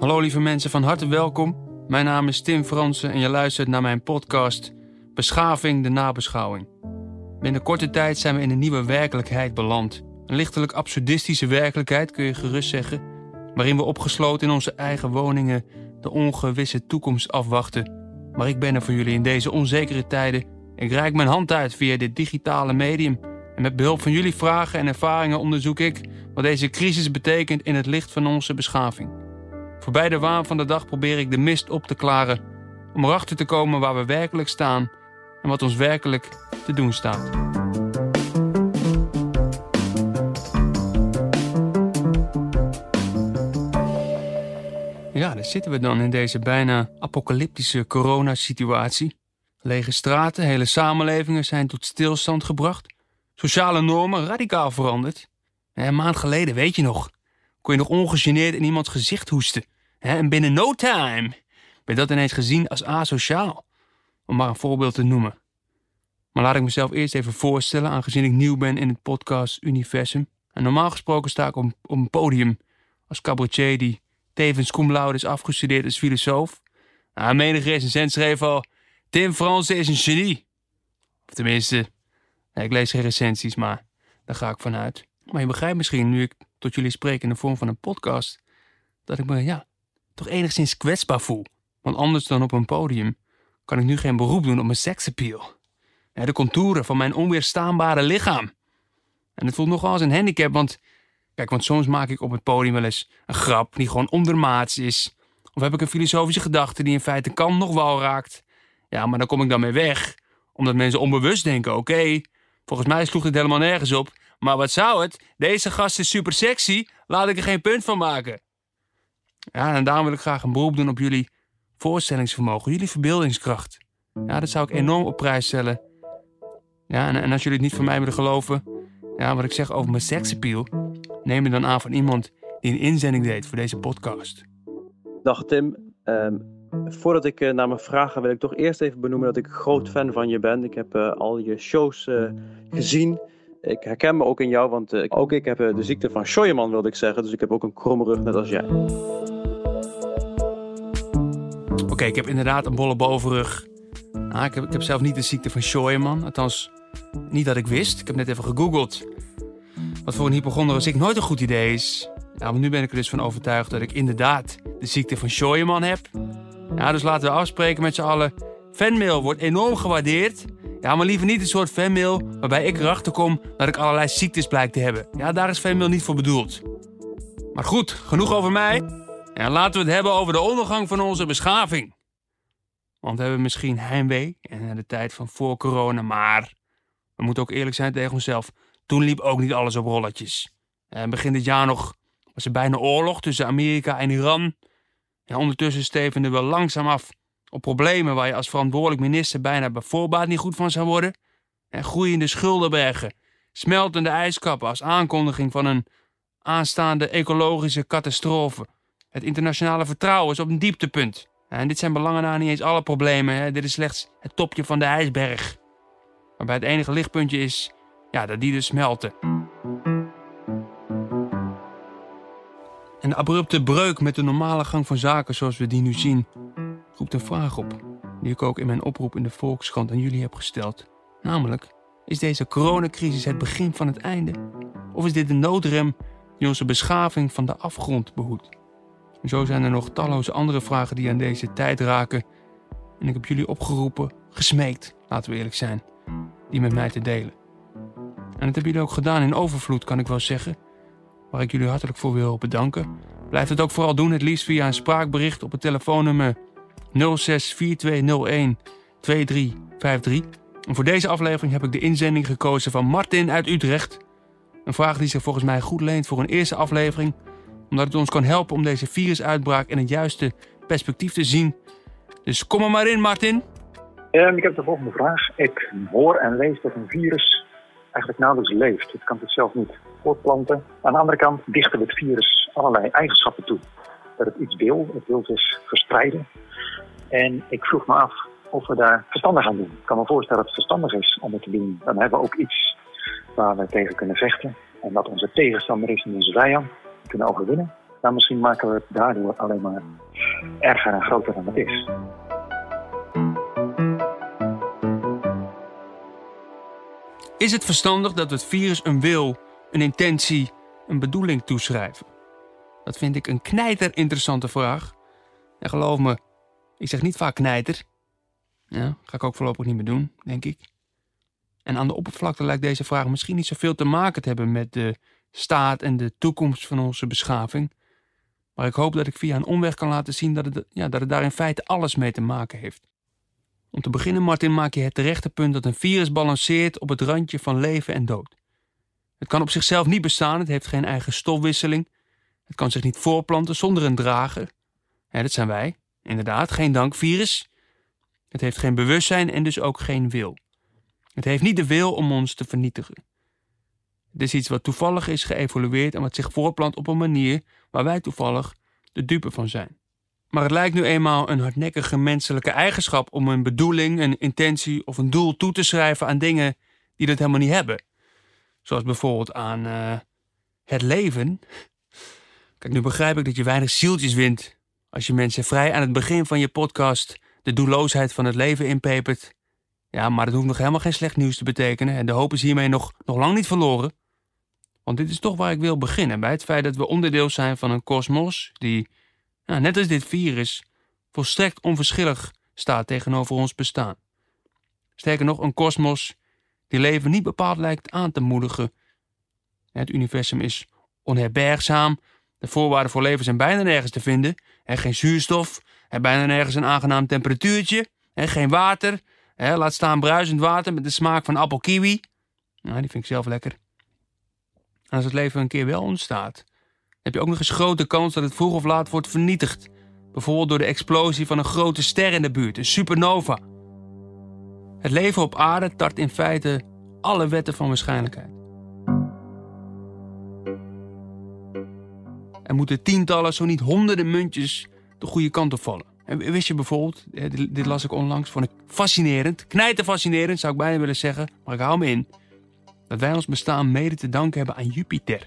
Hallo lieve mensen, van harte welkom. Mijn naam is Tim Fransen en je luistert naar mijn podcast Beschaving de nabeschouwing. Binnen korte tijd zijn we in een nieuwe werkelijkheid beland. Een lichtelijk absurdistische werkelijkheid kun je gerust zeggen, waarin we opgesloten in onze eigen woningen de ongewisse toekomst afwachten. Maar ik ben er voor jullie in deze onzekere tijden. Ik reik mijn hand uit via dit digitale medium. En met behulp van jullie vragen en ervaringen onderzoek ik wat deze crisis betekent in het licht van onze beschaving. Voorbij de waan van de dag probeer ik de mist op te klaren om erachter te komen waar we werkelijk staan en wat ons werkelijk te doen staat. Ja, daar zitten we dan in deze bijna apocalyptische coronasituatie. Lege straten, hele samenlevingen zijn tot stilstand gebracht. Sociale normen radicaal veranderd. Een maand geleden, weet je nog, kon je nog ongegeneerd in iemands gezicht hoesten. En binnen no time werd dat ineens gezien als asociaal. Om maar een voorbeeld te noemen. Maar laat ik mezelf eerst even voorstellen, aangezien ik nieuw ben in het podcast-universum. En normaal gesproken sta ik op, op een podium als cabaretier die tevens cum laude is afgestudeerd als filosoof. Nou, menige recensent schreef al, Tim Fransen is een genie. Of tenminste, ik lees geen recensies, maar daar ga ik vanuit. Maar je begrijpt misschien, nu ik tot jullie spreek in de vorm van een podcast, dat ik me, ja, toch enigszins kwetsbaar voel. Want anders dan op een podium kan ik nu geen beroep doen op mijn seksappeal. De contouren van mijn onweerstaanbare lichaam. En het voelt nogal als een handicap, want kijk, want soms maak ik op het podium wel eens een grap die gewoon ondermaats is. Of heb ik een filosofische gedachte die in feite kan nog wel raakt. Ja, maar dan kom ik dan mee weg. Omdat mensen onbewust denken, oké, volgens mij sloeg dit helemaal nergens op. Maar wat zou het? Deze gast is super sexy, laat ik er geen punt van maken. Ja, en daarom wil ik graag een beroep doen op jullie voorstellingsvermogen, jullie verbeeldingskracht. Ja, dat zou ik enorm op prijs stellen. Ja, en, als jullie het niet van mij willen geloven, ja, wat ik zeg over mijn seksappeal, neem je dan aan van iemand die een inzending deed voor deze podcast. Dag Tim, ehm, voordat ik uh, naar mijn vraag wil ik toch eerst even benoemen dat ik groot fan van je ben. Ik heb uh, al je shows uh, gezien. Ik herken me ook in jou, want ook ik heb de ziekte van Scheuerman, wilde ik zeggen. Dus ik heb ook een kromme rug, net als jij. Oké, ik heb inderdaad een bolle bovenrug. Ah, ik, heb, ik heb zelf niet de ziekte van Scheuerman. Althans, niet dat ik wist. Ik heb net even gegoogeld. Wat voor een hypochonder ik nooit een goed idee is. Maar nu ben ik er dus van overtuigd dat ik inderdaad de ziekte van Scheuerman heb. Ja, dus laten we afspreken met z'n allen. Fanmail wordt enorm gewaardeerd. Ja, maar liever niet een soort fanmail waarbij ik erachter kom dat ik allerlei ziektes blijk te hebben. Ja, daar is fanmail niet voor bedoeld. Maar goed, genoeg over mij. En laten we het hebben over de ondergang van onze beschaving. Want we hebben misschien heimwee en de tijd van voor corona, maar we moeten ook eerlijk zijn tegen onszelf. Toen liep ook niet alles op rolletjes. En begin dit jaar nog was er bijna oorlog tussen Amerika en Iran. En ondertussen stevenden we langzaam af op problemen waar je als verantwoordelijk minister bijna bij voorbaat niet goed van zou worden. En groeiende schuldenbergen, smeltende ijskappen als aankondiging van een aanstaande ecologische catastrofe. Het internationale vertrouwen is op een dieptepunt. En dit zijn belangen niet eens alle problemen. Hè. Dit is slechts het topje van de ijsberg. Waarbij het enige lichtpuntje is ja, dat die dus smelten. En de abrupte breuk met de normale gang van zaken zoals we die nu zien, roept een vraag op, die ik ook in mijn oproep in de Volkskrant aan jullie heb gesteld. Namelijk, is deze coronacrisis het begin van het einde? Of is dit de noodrem die onze beschaving van de afgrond behoedt? Zo zijn er nog talloze andere vragen die aan deze tijd raken. En ik heb jullie opgeroepen, gesmeekt, laten we eerlijk zijn, die met mij te delen. En dat hebben jullie ook gedaan in overvloed, kan ik wel zeggen. Waar ik jullie hartelijk voor wil bedanken. Blijf het ook vooral doen, het liefst via een spraakbericht op het telefoonnummer 064201 2353. En voor deze aflevering heb ik de inzending gekozen van Martin uit Utrecht. Een vraag die zich volgens mij goed leent voor een eerste aflevering, omdat het ons kan helpen om deze virusuitbraak in het juiste perspectief te zien. Dus kom er maar in, Martin. Ik heb de volgende vraag. Ik hoor en lees dat een virus eigenlijk nauwelijks leeft. Het kan zichzelf niet voortplanten. Aan de andere kant dichten we het virus allerlei eigenschappen toe. Dat het iets wil, het wil zich verspreiden. En ik vroeg me af of we daar verstandig aan doen. Ik kan me voorstellen dat het verstandig is om het te doen. Dan hebben we ook iets waar we tegen kunnen vechten. En dat onze tegenstander is en onze vijand kunnen overwinnen. Nou, misschien maken we het daardoor alleen maar erger en groter dan het is. Is het verstandig dat we het virus een wil, een intentie, een bedoeling toeschrijven? Dat vind ik een knijter interessante vraag. En geloof me, ik zeg niet vaak knijter. Ja, ga ik ook voorlopig niet meer doen, denk ik. En aan de oppervlakte lijkt deze vraag misschien niet zoveel te maken te hebben met de staat en de toekomst van onze beschaving. Maar ik hoop dat ik via een omweg kan laten zien dat het, ja, dat het daar in feite alles mee te maken heeft. Om te beginnen, Martin, maak je het terechte punt dat een virus balanceert op het randje van leven en dood. Het kan op zichzelf niet bestaan, het heeft geen eigen stofwisseling. Het kan zich niet voorplanten zonder een drager. Ja, dat zijn wij, inderdaad, geen dank virus. Het heeft geen bewustzijn en dus ook geen wil. Het heeft niet de wil om ons te vernietigen. Het is iets wat toevallig is geëvolueerd en wat zich voortplant op een manier waar wij toevallig de dupe van zijn. Maar het lijkt nu eenmaal een hardnekkige menselijke eigenschap om een bedoeling, een intentie of een doel toe te schrijven aan dingen die dat helemaal niet hebben. Zoals bijvoorbeeld aan uh, het leven. Kijk, nu begrijp ik dat je weinig zieltjes wint als je mensen vrij aan het begin van je podcast de doelloosheid van het leven inpepert. Ja, maar dat hoeft nog helemaal geen slecht nieuws te betekenen en de hoop is hiermee nog, nog lang niet verloren. Want dit is toch waar ik wil beginnen, bij het feit dat we onderdeel zijn van een kosmos die, net als dit virus, volstrekt onverschillig staat tegenover ons bestaan. Sterker nog, een kosmos die leven niet bepaald lijkt aan te moedigen. Het universum is onherbergzaam, de voorwaarden voor leven zijn bijna nergens te vinden. Er geen zuurstof, er bijna nergens een aangenaam temperatuurtje, er geen water, laat staan bruisend water met de smaak van appel kiwi. Nou, die vind ik zelf lekker. En als het leven een keer wel ontstaat, heb je ook nog eens grote kans dat het vroeg of laat wordt vernietigd. Bijvoorbeeld door de explosie van een grote ster in de buurt, een supernova. Het leven op aarde tart in feite alle wetten van waarschijnlijkheid. Er moeten tientallen, zo niet honderden muntjes de goede kant op vallen. En wist je bijvoorbeeld, dit las ik onlangs, vond ik fascinerend, knijter fascinerend zou ik bijna willen zeggen, maar ik hou me in, dat wij ons bestaan mede te danken hebben aan Jupiter.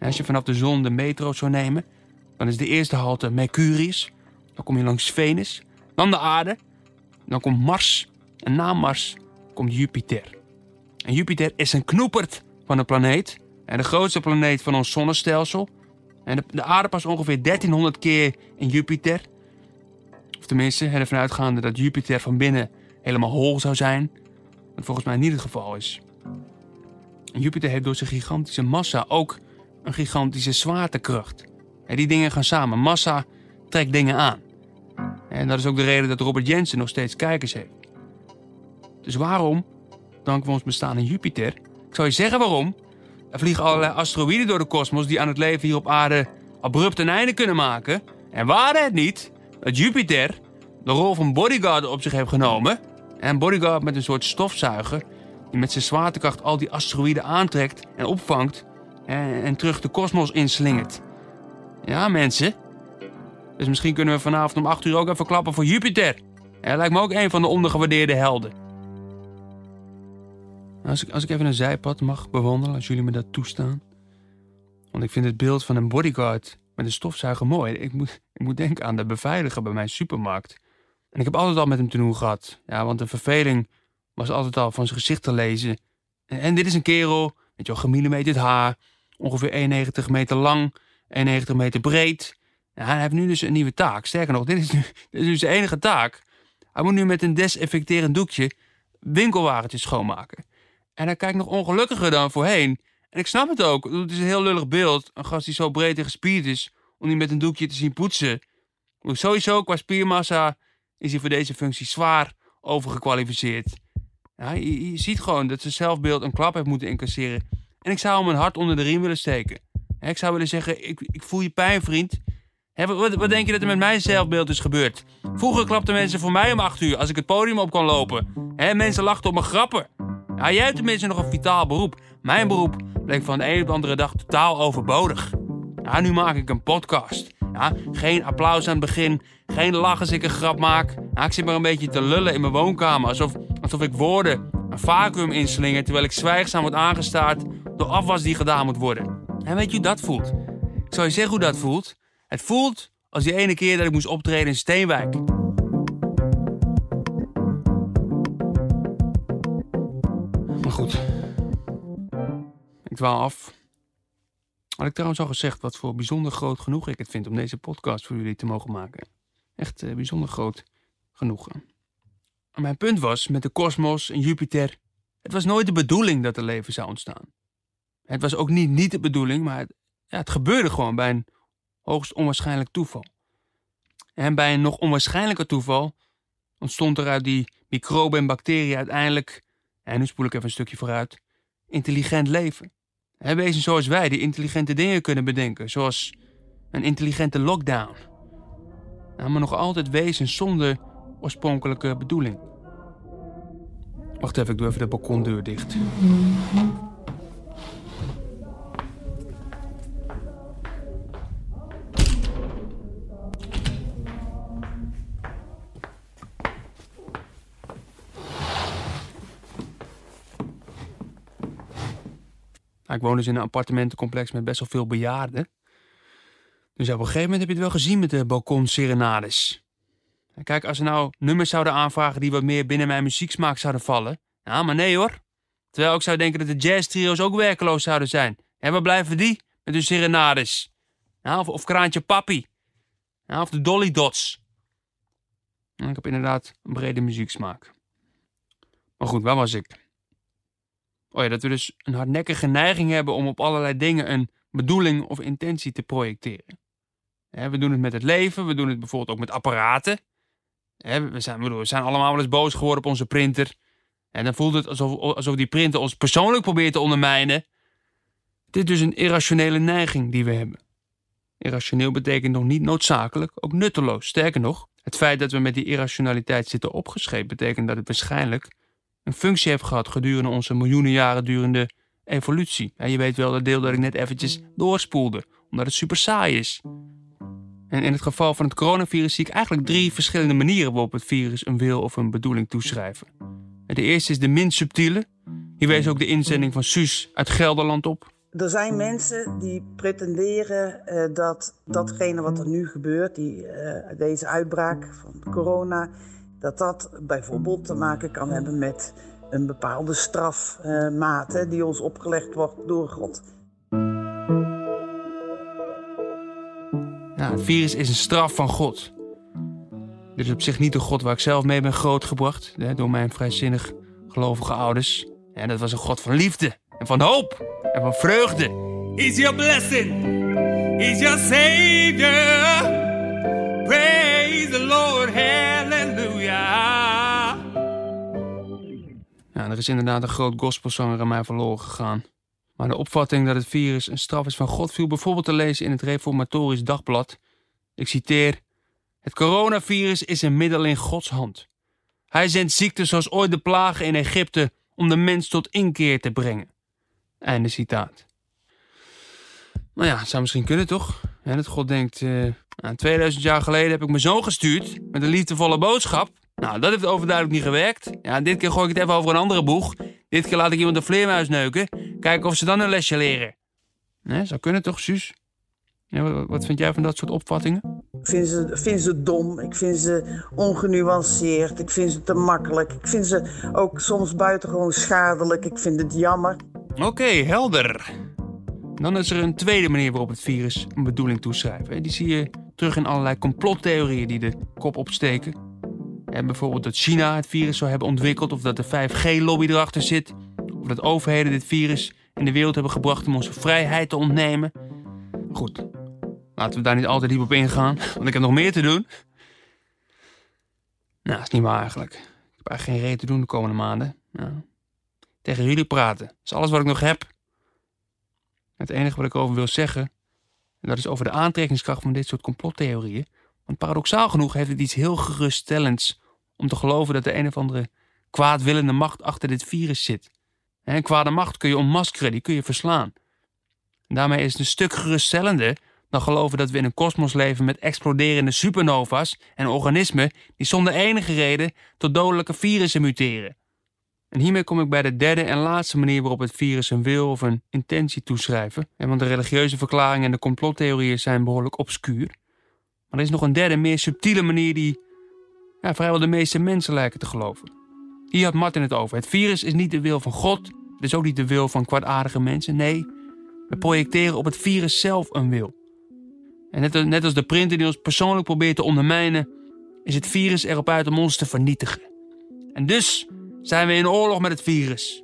als je vanaf de zon de metro zou nemen, dan is de eerste halte Mercurius, dan kom je langs Venus, dan de aarde, dan komt Mars en na Mars komt Jupiter. En Jupiter is een knoepert van een planeet en de grootste planeet van ons zonnestelsel. En de, de aarde past ongeveer 1300 keer in Jupiter. Of tenminste, ervan uitgaande dat Jupiter van binnen helemaal hol zou zijn. Wat volgens mij niet het geval is. Jupiter heeft door zijn gigantische massa ook een gigantische zwaartekracht. En die dingen gaan samen. Massa trekt dingen aan. En dat is ook de reden dat Robert Jensen nog steeds kijkers heeft. Dus waarom danken we ons bestaan aan Jupiter? Ik zou je zeggen waarom. Er vliegen allerlei asteroïden door de kosmos die aan het leven hier op aarde abrupt een einde kunnen maken. En waren het niet dat Jupiter de rol van bodyguard op zich heeft genomen. En bodyguard met een soort stofzuiger die met zijn zwaartekracht al die asteroïden aantrekt en opvangt en, en terug de kosmos inslingert. Ja, mensen. Dus misschien kunnen we vanavond om 8 uur ook even klappen voor Jupiter. Hij lijkt me ook een van de ondergewaardeerde helden. Als ik, als ik even een zijpad mag bewandelen, als jullie me dat toestaan. Want ik vind het beeld van een bodyguard met een stofzuiger mooi. Ik moet, ik moet denken aan de beveiliger bij mijn supermarkt. En ik heb altijd al met hem te doen gehad. Ja, want de verveling was altijd al van zijn gezicht te lezen. En, dit is een kerel, met je gemillimeterd haar, ongeveer 91 meter lang, 91 meter breed. Hij heeft nu dus een nieuwe taak. Sterker nog, dit is nu, dit is nu zijn enige taak. Hij moet nu met een desinfecterend doekje winkelwagentjes schoonmaken. En hij kijkt nog ongelukkiger dan voorheen. En ik snap het ook. Het is een heel lullig beeld. Een gast die zo breed en gespierd is, om die met een doekje te zien poetsen. Sowieso qua spiermassa is hij voor deze functie zwaar overgekwalificeerd. Ja, je, ziet gewoon dat zijn zelfbeeld een klap heeft moeten incasseren. En ik zou hem een hart onder de riem willen steken. Ik zou willen zeggen, ik, ik voel je pijn, vriend. wat, denk je dat er met mijn zelfbeeld is gebeurd? Vroeger klapten mensen voor mij om acht uur als ik het podium op kon lopen. mensen lachten op mijn grappen. Ja, jij hebt tenminste nog een vitaal beroep. Mijn beroep bleek van de een op de andere dag totaal overbodig. Ja, nu maak ik een podcast. Ja, geen applaus aan het begin, geen lach als ik een grap maak. Ja, ik zit maar een beetje te lullen in mijn woonkamer, alsof, alsof ik woorden een vacuüm inslinger terwijl ik zwijgzaam word aangestaard door afwas die gedaan moet worden. En weet je hoe dat voelt? Ik zal je zeggen hoe dat voelt. Het voelt als die ene keer dat ik moest optreden in Steenwijk. Ik dwaal af. Had ik trouwens al gezegd wat voor bijzonder groot genoeg ik het vind om deze podcast voor jullie te mogen maken. Echt eh, bijzonder groot genoegen. Mijn punt was met de kosmos en Jupiter. Het was nooit de bedoeling dat er leven zou ontstaan. Het was ook niet, niet de bedoeling, maar het, ja, het gebeurde gewoon bij een hoogst onwaarschijnlijk toeval. En bij een nog onwaarschijnlijker toeval ontstond er uit die microben en bacteriën uiteindelijk, en nu spoel ik even een stukje vooruit, intelligent leven. En wezen zoals wij die intelligente dingen kunnen bedenken, zoals een intelligente lockdown. Nou, maar nog altijd wezen zonder oorspronkelijke bedoeling. Wacht even, ik doe even de balkondeur dicht. Nou, ik woon dus in een appartementencomplex met best wel veel bejaarden. Dus op een gegeven moment heb je het wel gezien met de balkonserenades. En Kijk, als ze nou nummers zouden aanvragen die wat meer binnen mijn muzieksmaak zouden vallen. Ja, maar nee hoor. Terwijl ik zou denken dat de jazztrio's ook werkeloos zouden zijn. En waar blijven die? Met hun serenades. Of, of Kraantje Papi. Of de Dolly Dots. Ik heb inderdaad een brede muzieksmaak. Maar goed, waar was ik? Oh ja, dat we dus een hardnekkige neiging hebben om op allerlei dingen een bedoeling of intentie te projecteren. We doen het met het leven, we doen het bijvoorbeeld ook met apparaten. We, zijn, we zijn allemaal wel eens boos geworden op onze printer. En dan voelt het alsof, alsof die printer ons persoonlijk probeert te ondermijnen. Dit is dus een irrationele neiging die we hebben. Irrationeel betekent nog niet noodzakelijk, ook nutteloos. Sterker nog, het feit dat we met die irrationaliteit zitten opgeschreven betekent dat het waarschijnlijk een functie heeft gehad gedurende onze miljoenen jaren durende evolutie. En je weet wel dat deel dat ik net eventjes doorspoelde, omdat het super saai is. En in het geval van het coronavirus zie ik eigenlijk drie verschillende manieren waarop het virus een wil of een bedoeling toeschrijven. De eerste is de minst subtiele. Hier wees ook de inzending van Suus uit Gelderland op. Er zijn mensen die pretenderen eh, dat datgene wat er nu gebeurt, die, eh, deze uitbraak van corona, dat dat bijvoorbeeld te maken kan hebben met een bepaalde strafmaat eh, die ons opgelegd wordt door God. Ja, het virus is een straf van God. Dit is op zich niet de God waar ik zelf mee ben grootgebracht, hè, door mijn vrijzinnig gelovige ouders. En dat was een God van liefde en van hoop en van vreugde. Is your blessing, is your savior. Praise er is inderdaad een groot gospelzanger aan mij verloren gegaan. Maar de opvatting dat het virus een straf is van God viel bijvoorbeeld te lezen in het Reformatorisch Dagblad. Ik citeer: Het coronavirus is een middel in Gods hand. Hij zendt ziekten zoals ooit de plagen in Egypte om de mens tot inkeer te brengen. Einde citaat. Nou ja, zou misschien kunnen toch? En dat God denkt, eh, nou, 2000 jaar geleden heb ik mijn zoon gestuurd met een liefdevolle boodschap. Nou, dat heeft overduidelijk niet gewerkt. Ja, dit keer gooi ik het even over een andere boeg. Dit keer laat ik iemand een vleermuis neuken. Kijken of ze dan een lesje leren. Nee, zou kunnen toch, Suus? Ja, wat, vind jij van dat soort opvattingen? Ik vind ze, vind ze dom, ik vind ze ongenuanceerd, ik vind ze te makkelijk. Ik vind ze ook soms buitengewoon schadelijk, ik vind het jammer. Oké, helder. Dan is er een tweede manier waarop het virus een bedoeling toeschrijven. Die zie je terug in allerlei complottheorieën die de kop opsteken. En bijvoorbeeld dat China het virus zou hebben ontwikkeld, of dat de 5G-lobby erachter zit, of dat overheden dit virus in de wereld hebben gebracht om onze vrijheid te ontnemen. Goed, laten we daar niet altijd diep op ingaan, want ik heb nog meer te doen. Nou, is niet waar eigenlijk. Ik heb eigenlijk geen reden te doen de komende maanden. Nou, tegen jullie praten. Dat is alles wat ik nog heb. Het enige wat ik over wil zeggen, en dat is over de aantrekkingskracht van dit soort complottheorieën. Want paradoxaal genoeg heeft het iets heel geruststellends om te geloven dat de een of andere kwaadwillende macht achter dit virus zit. En kwade macht kun je ontmaskeren, die kun je verslaan. Daarmee is het een stuk geruststellender dan geloven dat we in een kosmos leven met exploderende supernova's en organismen die zonder enige reden tot dodelijke virussen muteren. En hiermee kom ik bij de derde en laatste manier waarop het virus een wil of een intentie toeschrijven. En want de religieuze verklaringen en de complottheorieën zijn behoorlijk obscuur. Maar er is nog een derde, meer subtiele manier die ja, vrijwel de meeste mensen lijken te geloven. Hier had Martin het over. Het virus is niet de wil van God. Het is ook niet de wil van kwaadaardige mensen. Nee, we projecteren op het virus zelf een wil. En net, net als de printer die ons persoonlijk probeert te ondermijnen, is het virus erop uit om ons te vernietigen. En dus zijn we in oorlog met het virus.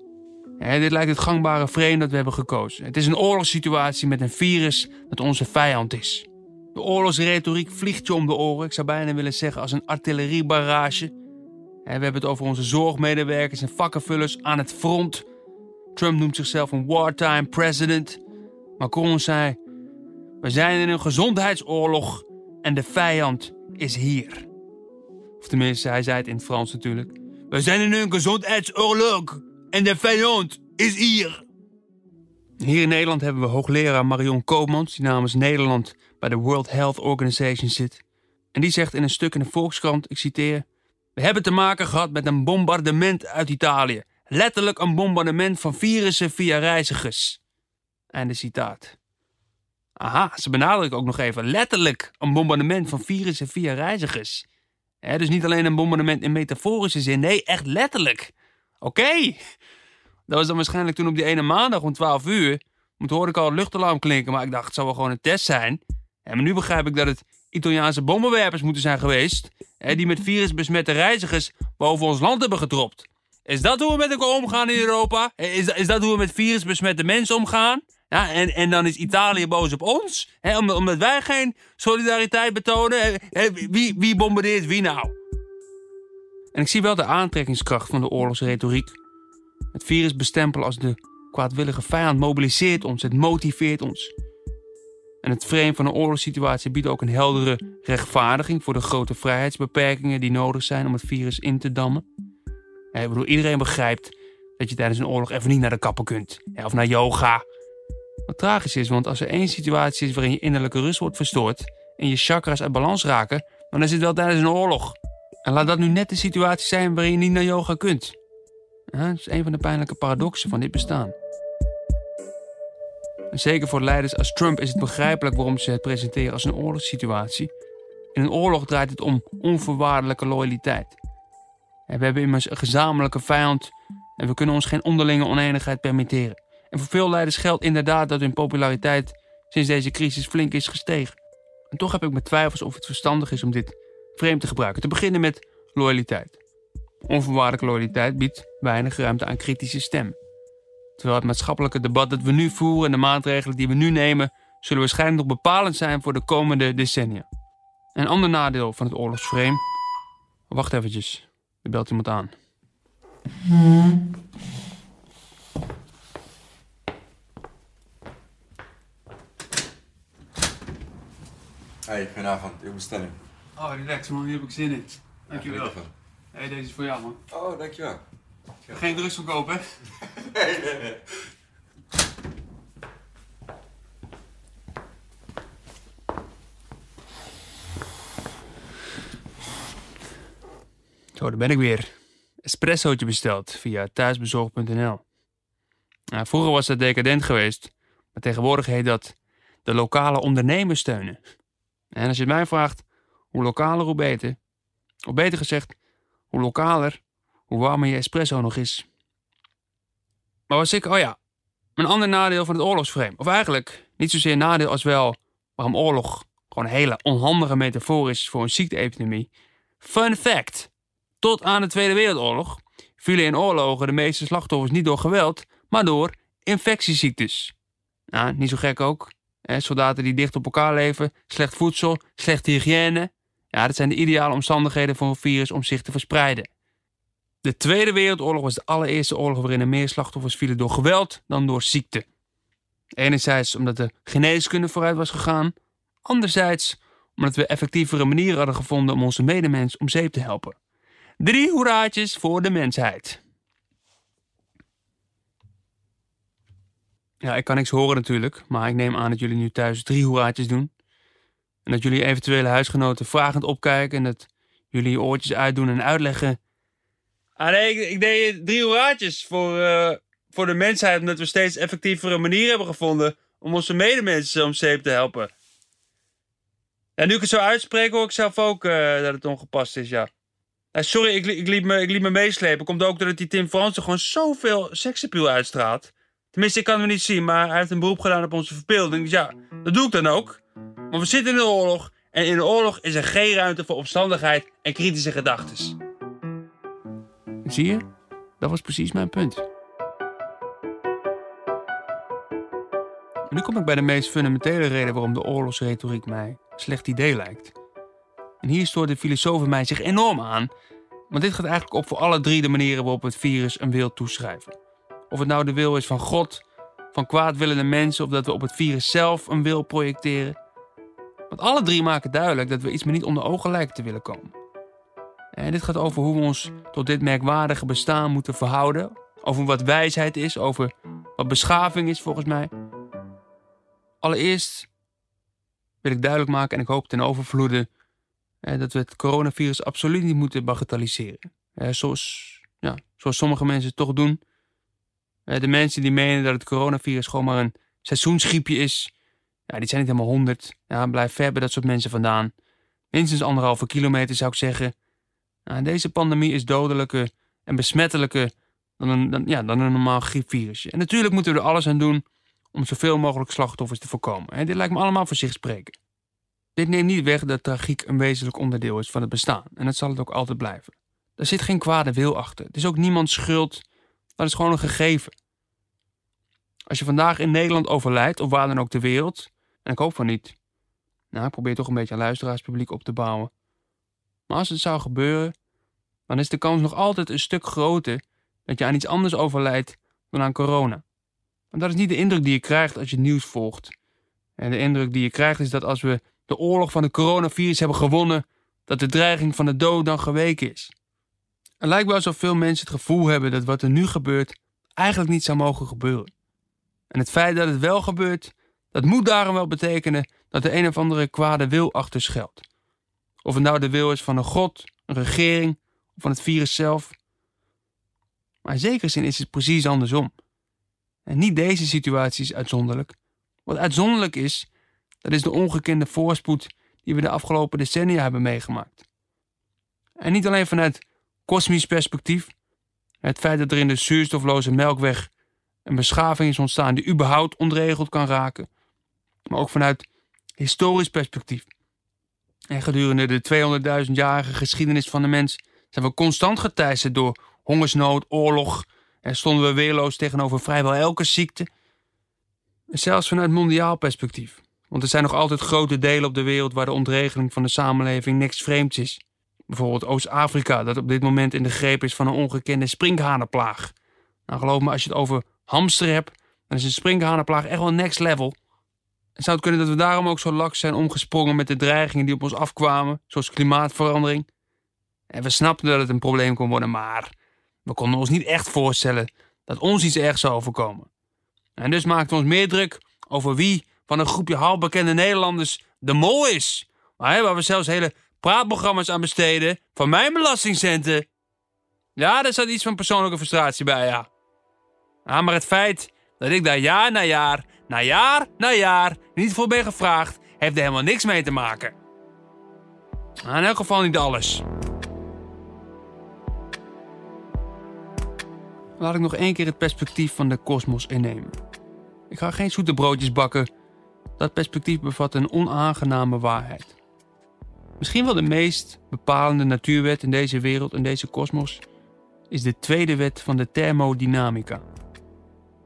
dit lijkt het gangbare frame dat we hebben gekozen. Het is een oorlogssituatie met een virus dat onze vijand is. De oorlogsretoriek vliegt je om de oren. Ik zou bijna willen zeggen als een artilleriebarrage. We hebben het over onze zorgmedewerkers en vakkenvullers aan het front. Trump noemt zichzelf een wartime president. Macron zei: We zijn in een gezondheidsoorlog en de vijand is hier. Of tenminste, hij zei het in het Frans natuurlijk. We zijn in een gezondheidsoorlog en de vijand is hier. Hier in Nederland hebben we hoogleraar Marion Koopmans, die namens Nederland bij de World Health Organization zit. En die zegt in een stuk in de Volkskrant, ik citeer... We hebben te maken gehad met een bombardement uit Italië. Letterlijk een bombardement van virussen via reizigers. Einde citaat. Aha, ze benadrukken ook nog even letterlijk een bombardement van virussen via reizigers. dus niet alleen een bombardement in metaforische zin, nee, echt letterlijk. Oké. Dat was dan waarschijnlijk toen op die ene maandag om 12 uur. Toen hoorde ik al het luchtalarm klinken, maar ik dacht het zou wel gewoon een test zijn. En nu begrijp ik dat het Italiaanse bommenwerpers moeten zijn geweest. Die met virusbesmette reizigers boven ons land hebben gedropt. Is dat hoe we met elkaar omgaan in Europa? Is, is dat hoe we met virusbesmette mensen omgaan? Ja, en, en dan is Italië boos op ons, hè, omdat, wij geen solidariteit betonen. Wie, wie bombardeert wie nou? En ik zie wel de aantrekkingskracht van de oorlogsretoriek. Het virus bestempelen als de kwaadwillige vijand mobiliseert ons, het motiveert ons. En het frame van een oorlogssituatie biedt ook een heldere rechtvaardiging voor de grote vrijheidsbeperkingen die nodig zijn om het virus in te dammen. ik bedoel, iedereen begrijpt dat je tijdens een oorlog even niet naar de kapper kunt. of naar yoga. Wat tragisch is, want als er één situatie is waarin je innerlijke rust wordt verstoord en je chakras uit balans raken, dan is het wel tijdens een oorlog. En laat dat nu net de situatie zijn waarin je niet naar yoga kunt. dat is een van de pijnlijke paradoxen van dit bestaan. Zeker voor leiders als Trump is het begrijpelijk waarom ze het presenteren als een oorlogssituatie. In een oorlog draait het om onvoorwaardelijke loyaliteit. We hebben immers een gezamenlijke vijand en we kunnen ons geen onderlinge oneenigheid permitteren. En voor veel leiders geldt inderdaad dat hun populariteit sinds deze crisis flink is gestegen. En toch heb ik mijn twijfels of het verstandig is om dit vreemd te gebruiken. Te beginnen met loyaliteit. Onvoorwaardelijke loyaliteit biedt weinig ruimte aan kritische stemmen. Terwijl het maatschappelijke debat dat we nu voeren en de maatregelen die we nu nemen, zullen waarschijnlijk nog bepalend zijn voor de komende decennia. Een ander nadeel van het oorlogsframe. Wacht eventjes, er belt iemand aan. Hey, goedenavond, uw bestelling. Oh, relax man, hier heb ik zin in. Dankjewel. Ja, hey, deze is voor jou man. oh, dankjewel. Geen drugs verkopen, hè? Nee. Zo, daar ben ik weer. Espressootje besteld via thuisbezorg.nl. Nou, vroeger was dat decadent geweest, maar tegenwoordig heet dat de lokale ondernemers steunen. En als je mij vraagt, hoe lokaler, hoe beter. Of beter gezegd, hoe lokaler, hoe warmer je espresso nog is. Maar was ik, oh ja, een ander nadeel van het oorlogsframe. Of eigenlijk niet zozeer nadeel als wel waarom oorlog gewoon een hele onhandige metafoor is voor een ziekteepidemie. Fun fact. Tot aan de Tweede Wereldoorlog vielen in oorlogen de meeste slachtoffers niet door geweld, maar door infectieziektes. Nou, niet zo gek ook. soldaten die dicht op elkaar leven, slecht voedsel, slechte hygiëne. Ja, dat zijn de ideale omstandigheden voor een virus om zich te verspreiden. De Tweede Wereldoorlog was de allereerste oorlog waarin er meer slachtoffers vielen door geweld dan door ziekte. Enerzijds omdat de geneeskunde vooruit was gegaan, anderzijds omdat we effectievere manieren hadden gevonden om onze medemens om zeep te helpen. Drie hoeraatjes voor de mensheid. Ja, ik kan niks horen natuurlijk, maar ik neem aan dat jullie nu thuis drie hoeraatjes doen. En dat jullie eventuele huisgenoten vragend opkijken en dat jullie je oortjes uitdoen en uitleggen Ah nee, ik, deed drie hoeraatjes voor, eh, voor de mensheid... omdat we steeds effectievere manieren hebben gevonden... om onze medemensen om zeep te helpen. En nu ik het zo uitspreek, hoor ik zelf ook eh, dat het ongepast is, ja. Eh, sorry, ik, ik, liet me, ik liet me meeslepen. Komt ook doordat die Tim Fransen gewoon zoveel seksappeal uitstraalt. Tenminste, ik kan het niet zien, maar hij heeft een beroep gedaan op onze verbeelding. Dus ja, dat doe ik dan ook. Maar we zitten in een oorlog. En in een oorlog is er geen ruimte voor opstandigheid en kritische gedachten. Zie je? Dat was precies mijn punt. Nu kom ik bij de meest fundamentele reden waarom de oorlogsretoriek mij een slecht idee lijkt. En hier stoort de filosoof mij zich enorm aan, want dit gaat eigenlijk op voor alle drie de manieren waarop we het virus een wil toeschrijven. Of het nou de wil is van God, van kwaadwillende mensen of dat we op het virus zelf een wil projecteren. Want alle drie maken duidelijk dat we iets maar niet onder ogen lijken te willen komen. En dit gaat over hoe we ons tot dit merkwaardige bestaan moeten verhouden. Over wat wijsheid is, over wat beschaving is volgens mij. Allereerst wil ik duidelijk maken, en ik hoop ten overvloede, eh, dat we het coronavirus absoluut niet moeten bagatelliseren. Eh, zoals, ja, zoals sommige mensen toch doen. Eh, de mensen die menen dat het coronavirus gewoon maar een seizoensgriepje is, ja, die zijn niet helemaal honderd. Ja, blijf ver bij dat soort mensen vandaan. Minstens anderhalve kilometer zou ik zeggen. Nou, deze pandemie is dodelijker en besmettelijker dan een, dan, ja, dan een normaal griepvirusje. En natuurlijk moeten we er alles aan doen om zoveel mogelijk slachtoffers te voorkomen. En dit lijkt me allemaal voor zich spreken. Dit neemt niet weg dat tragiek een wezenlijk onderdeel is van het bestaan. En dat zal het ook altijd blijven. Er zit geen kwade wil achter. Het is ook niemands schuld. Dat is gewoon een gegeven. Als je vandaag in Nederland overlijdt, of waar dan ook ter wereld, en ik hoop van niet. Nou, probeer toch een beetje een luisteraarspubliek op te bouwen. Maar als het zou gebeuren, dan is de kans nog altijd een stuk groter dat je aan iets anders overlijdt dan aan corona. Want dat is niet de indruk die je krijgt als je het nieuws volgt. En de indruk die je krijgt is dat als we de oorlog van het coronavirus hebben gewonnen, dat de dreiging van de dood dan geweken is. Het lijkt wel alsof veel mensen het gevoel hebben dat wat er nu gebeurt eigenlijk niet zou mogen gebeuren. En het feit dat het wel gebeurt, dat moet daarom wel betekenen dat er een of andere kwade wil achter schuilt. Of het nou de wil is van een god, een regering of van het virus zelf. Maar in zekere zin is het precies andersom. En niet deze situatie is uitzonderlijk. Wat uitzonderlijk is, dat is de ongekende voorspoed die we de afgelopen decennia hebben meegemaakt. En niet alleen vanuit kosmisch perspectief, het feit dat er in de zuurstofloze melkweg een beschaving is ontstaan die überhaupt ontregeld kan raken, maar ook vanuit historisch perspectief. En gedurende de 200.000-jarige geschiedenis van de mens zijn we constant geteisterd door hongersnood, oorlog en stonden we weerloos tegenover vrijwel elke ziekte. Zelfs vanuit mondiaal perspectief. Want er zijn nog altijd grote delen op de wereld waar de ontregeling van de samenleving niks vreemds is. Bijvoorbeeld Oost-Afrika, dat op dit moment in de greep is van een ongekende sprinkhanenplaag. Nou, geloof me, als je het over hamster hebt, dan is een sprinkhanenplaag echt wel next level. Zou het kunnen dat we daarom ook zo laks zijn omgesprongen met de dreigingen die op ons afkwamen, zoals klimaatverandering? En we snapten dat het een probleem kon worden, maar we konden ons niet echt voorstellen dat ons iets ergs zou overkomen. En dus maakten we ons meer druk over wie van een groepje halfbekende Nederlanders de mol is. Waar we zelfs hele praatprogramma's aan besteden van mijn belastingcenten. Ja, daar zat iets van persoonlijke frustratie bij, ja. Ja, maar het feit dat ik daar jaar na jaar, na jaar na jaar niet voor ben gevraagd, heeft er helemaal niks mee te maken. Nou, in elk geval niet alles. Laat ik nog één keer het perspectief van de kosmos innemen. Ik ga geen zoete broodjes bakken. Dat perspectief bevat een onaangename waarheid. Misschien wel de meest bepalende natuurwet in deze wereld en deze kosmos is de tweede wet van de thermodynamica.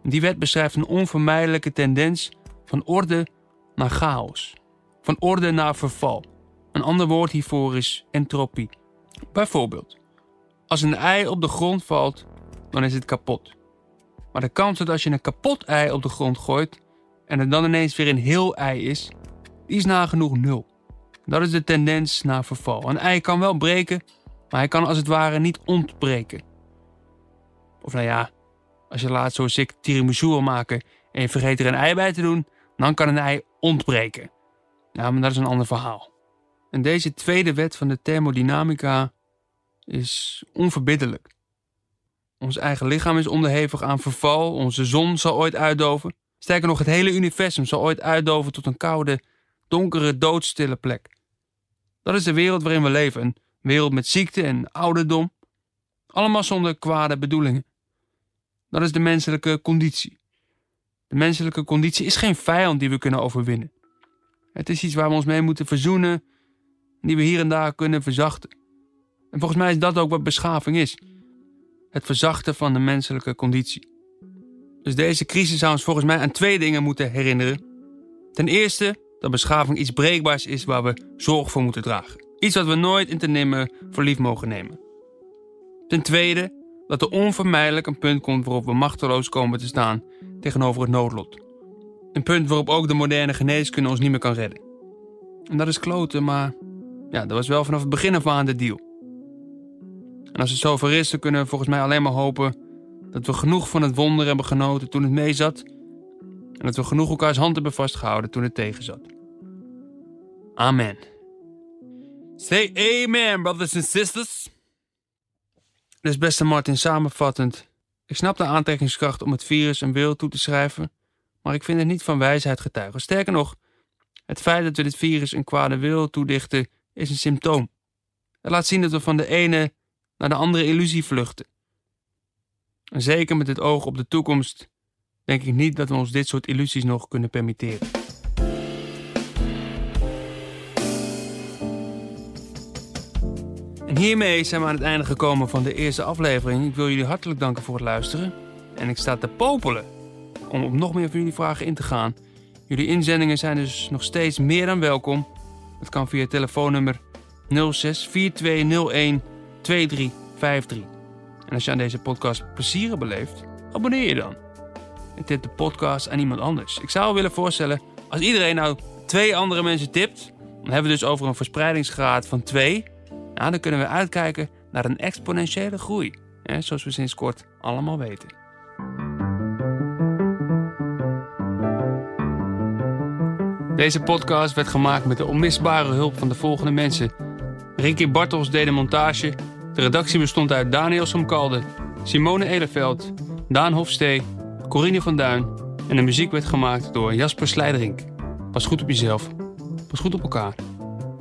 Die wet beschrijft een onvermijdelijke tendens van orde naar chaos, van orde naar verval. Een ander woord hiervoor is entropie. Bijvoorbeeld, als een ei op de grond valt, dan is het kapot. Maar de kans dat als je een kapot ei op de grond gooit en er dan ineens weer een heel ei is, die is nagenoeg nul. Dat is de tendens naar verval. Een ei kan wel breken, maar hij kan als het ware niet ontbreken. Of nou ja, als je laat zoals ik tiramisu wil maken en je vergeet er een ei bij te doen, dan kan een ei ontbreken. Ja, maar dat is een ander verhaal. En deze tweede wet van de thermodynamica is onverbiddelijk. Ons eigen lichaam is onderhevig aan verval. Onze zon zal ooit uitdoven. Sterker nog, het hele universum zal ooit uitdoven tot een koude, donkere, doodstille plek. Dat is de wereld waarin we leven. Een wereld met ziekte en ouderdom. Allemaal zonder kwade bedoelingen. Dat is de menselijke conditie. De menselijke conditie is geen vijand die we kunnen overwinnen. Het is iets waar we ons mee moeten verzoenen, die we hier en daar kunnen verzachten. En volgens mij is dat ook wat beschaving is: het verzachten van de menselijke conditie. Dus deze crisis zou ons volgens mij aan twee dingen moeten herinneren. Ten eerste dat beschaving iets breekbaars is waar we zorg voor moeten dragen. Iets wat we nooit in te nemen voor lief mogen nemen. Ten tweede dat er onvermijdelijk een punt komt waarop we machteloos komen te staan tegenover het noodlot. Een punt waarop ook de moderne geneeskunde ons niet meer kan redden. En dat is kloten, maar ja, dat was wel vanaf het begin af aan de deal. En als het zover is, dan kunnen we volgens mij alleen maar hopen dat we genoeg van het wonder hebben genoten toen het meezat. En dat we genoeg elkaars hand hebben vastgehouden toen het tegenzat. Amen. Say amen, brothers and sisters. Dus beste Martin, samenvattend. Ik snap de aantrekkingskracht om het virus een wil toe te schrijven, maar ik vind het niet van wijsheid getuigen. Sterker nog, het feit dat we dit virus een kwade wil toedichten, is een symptoom. Het laat zien dat we van de ene naar de andere illusie vluchten. En zeker met het oog op de toekomst denk ik niet dat we ons dit soort illusies nog kunnen permitteren. Hiermee zijn we aan het einde gekomen van de eerste aflevering. Ik wil jullie hartelijk danken voor het luisteren. En ik sta te popelen om op nog meer van jullie vragen in te gaan. Jullie inzendingen zijn dus nog steeds meer dan welkom. Het kan via telefoonnummer 06 4201 2353. En als je aan deze podcast plezier beleeft, abonneer je dan. En tip de podcast aan iemand anders. Ik zou willen voorstellen, als iedereen nou twee andere mensen tipt, dan hebben we dus over een verspreidingsgraad van 2. Nou, dan kunnen we uitkijken naar een exponentiële groei. Hè, zoals we sinds kort allemaal weten. Deze podcast werd gemaakt met de onmisbare hulp van de volgende mensen. Ricky Bartels deed de montage. De redactie bestond uit Daniel Somkalde, Simone Eleveld, Daan Hofstee, Corine van Duin. En de muziek werd gemaakt door Jasper Slijderink. Pas goed op jezelf. Pas goed op elkaar.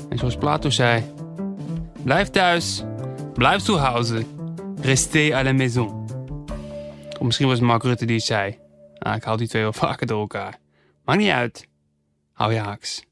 En zoals Plato zei... Blijf thuis. Blijf zu. Restez à la maison. Of misschien was het Mark Rutte die het zei. Ah, ik haal die twee wel vaker door elkaar. Maakt niet uit. Hou je haaks.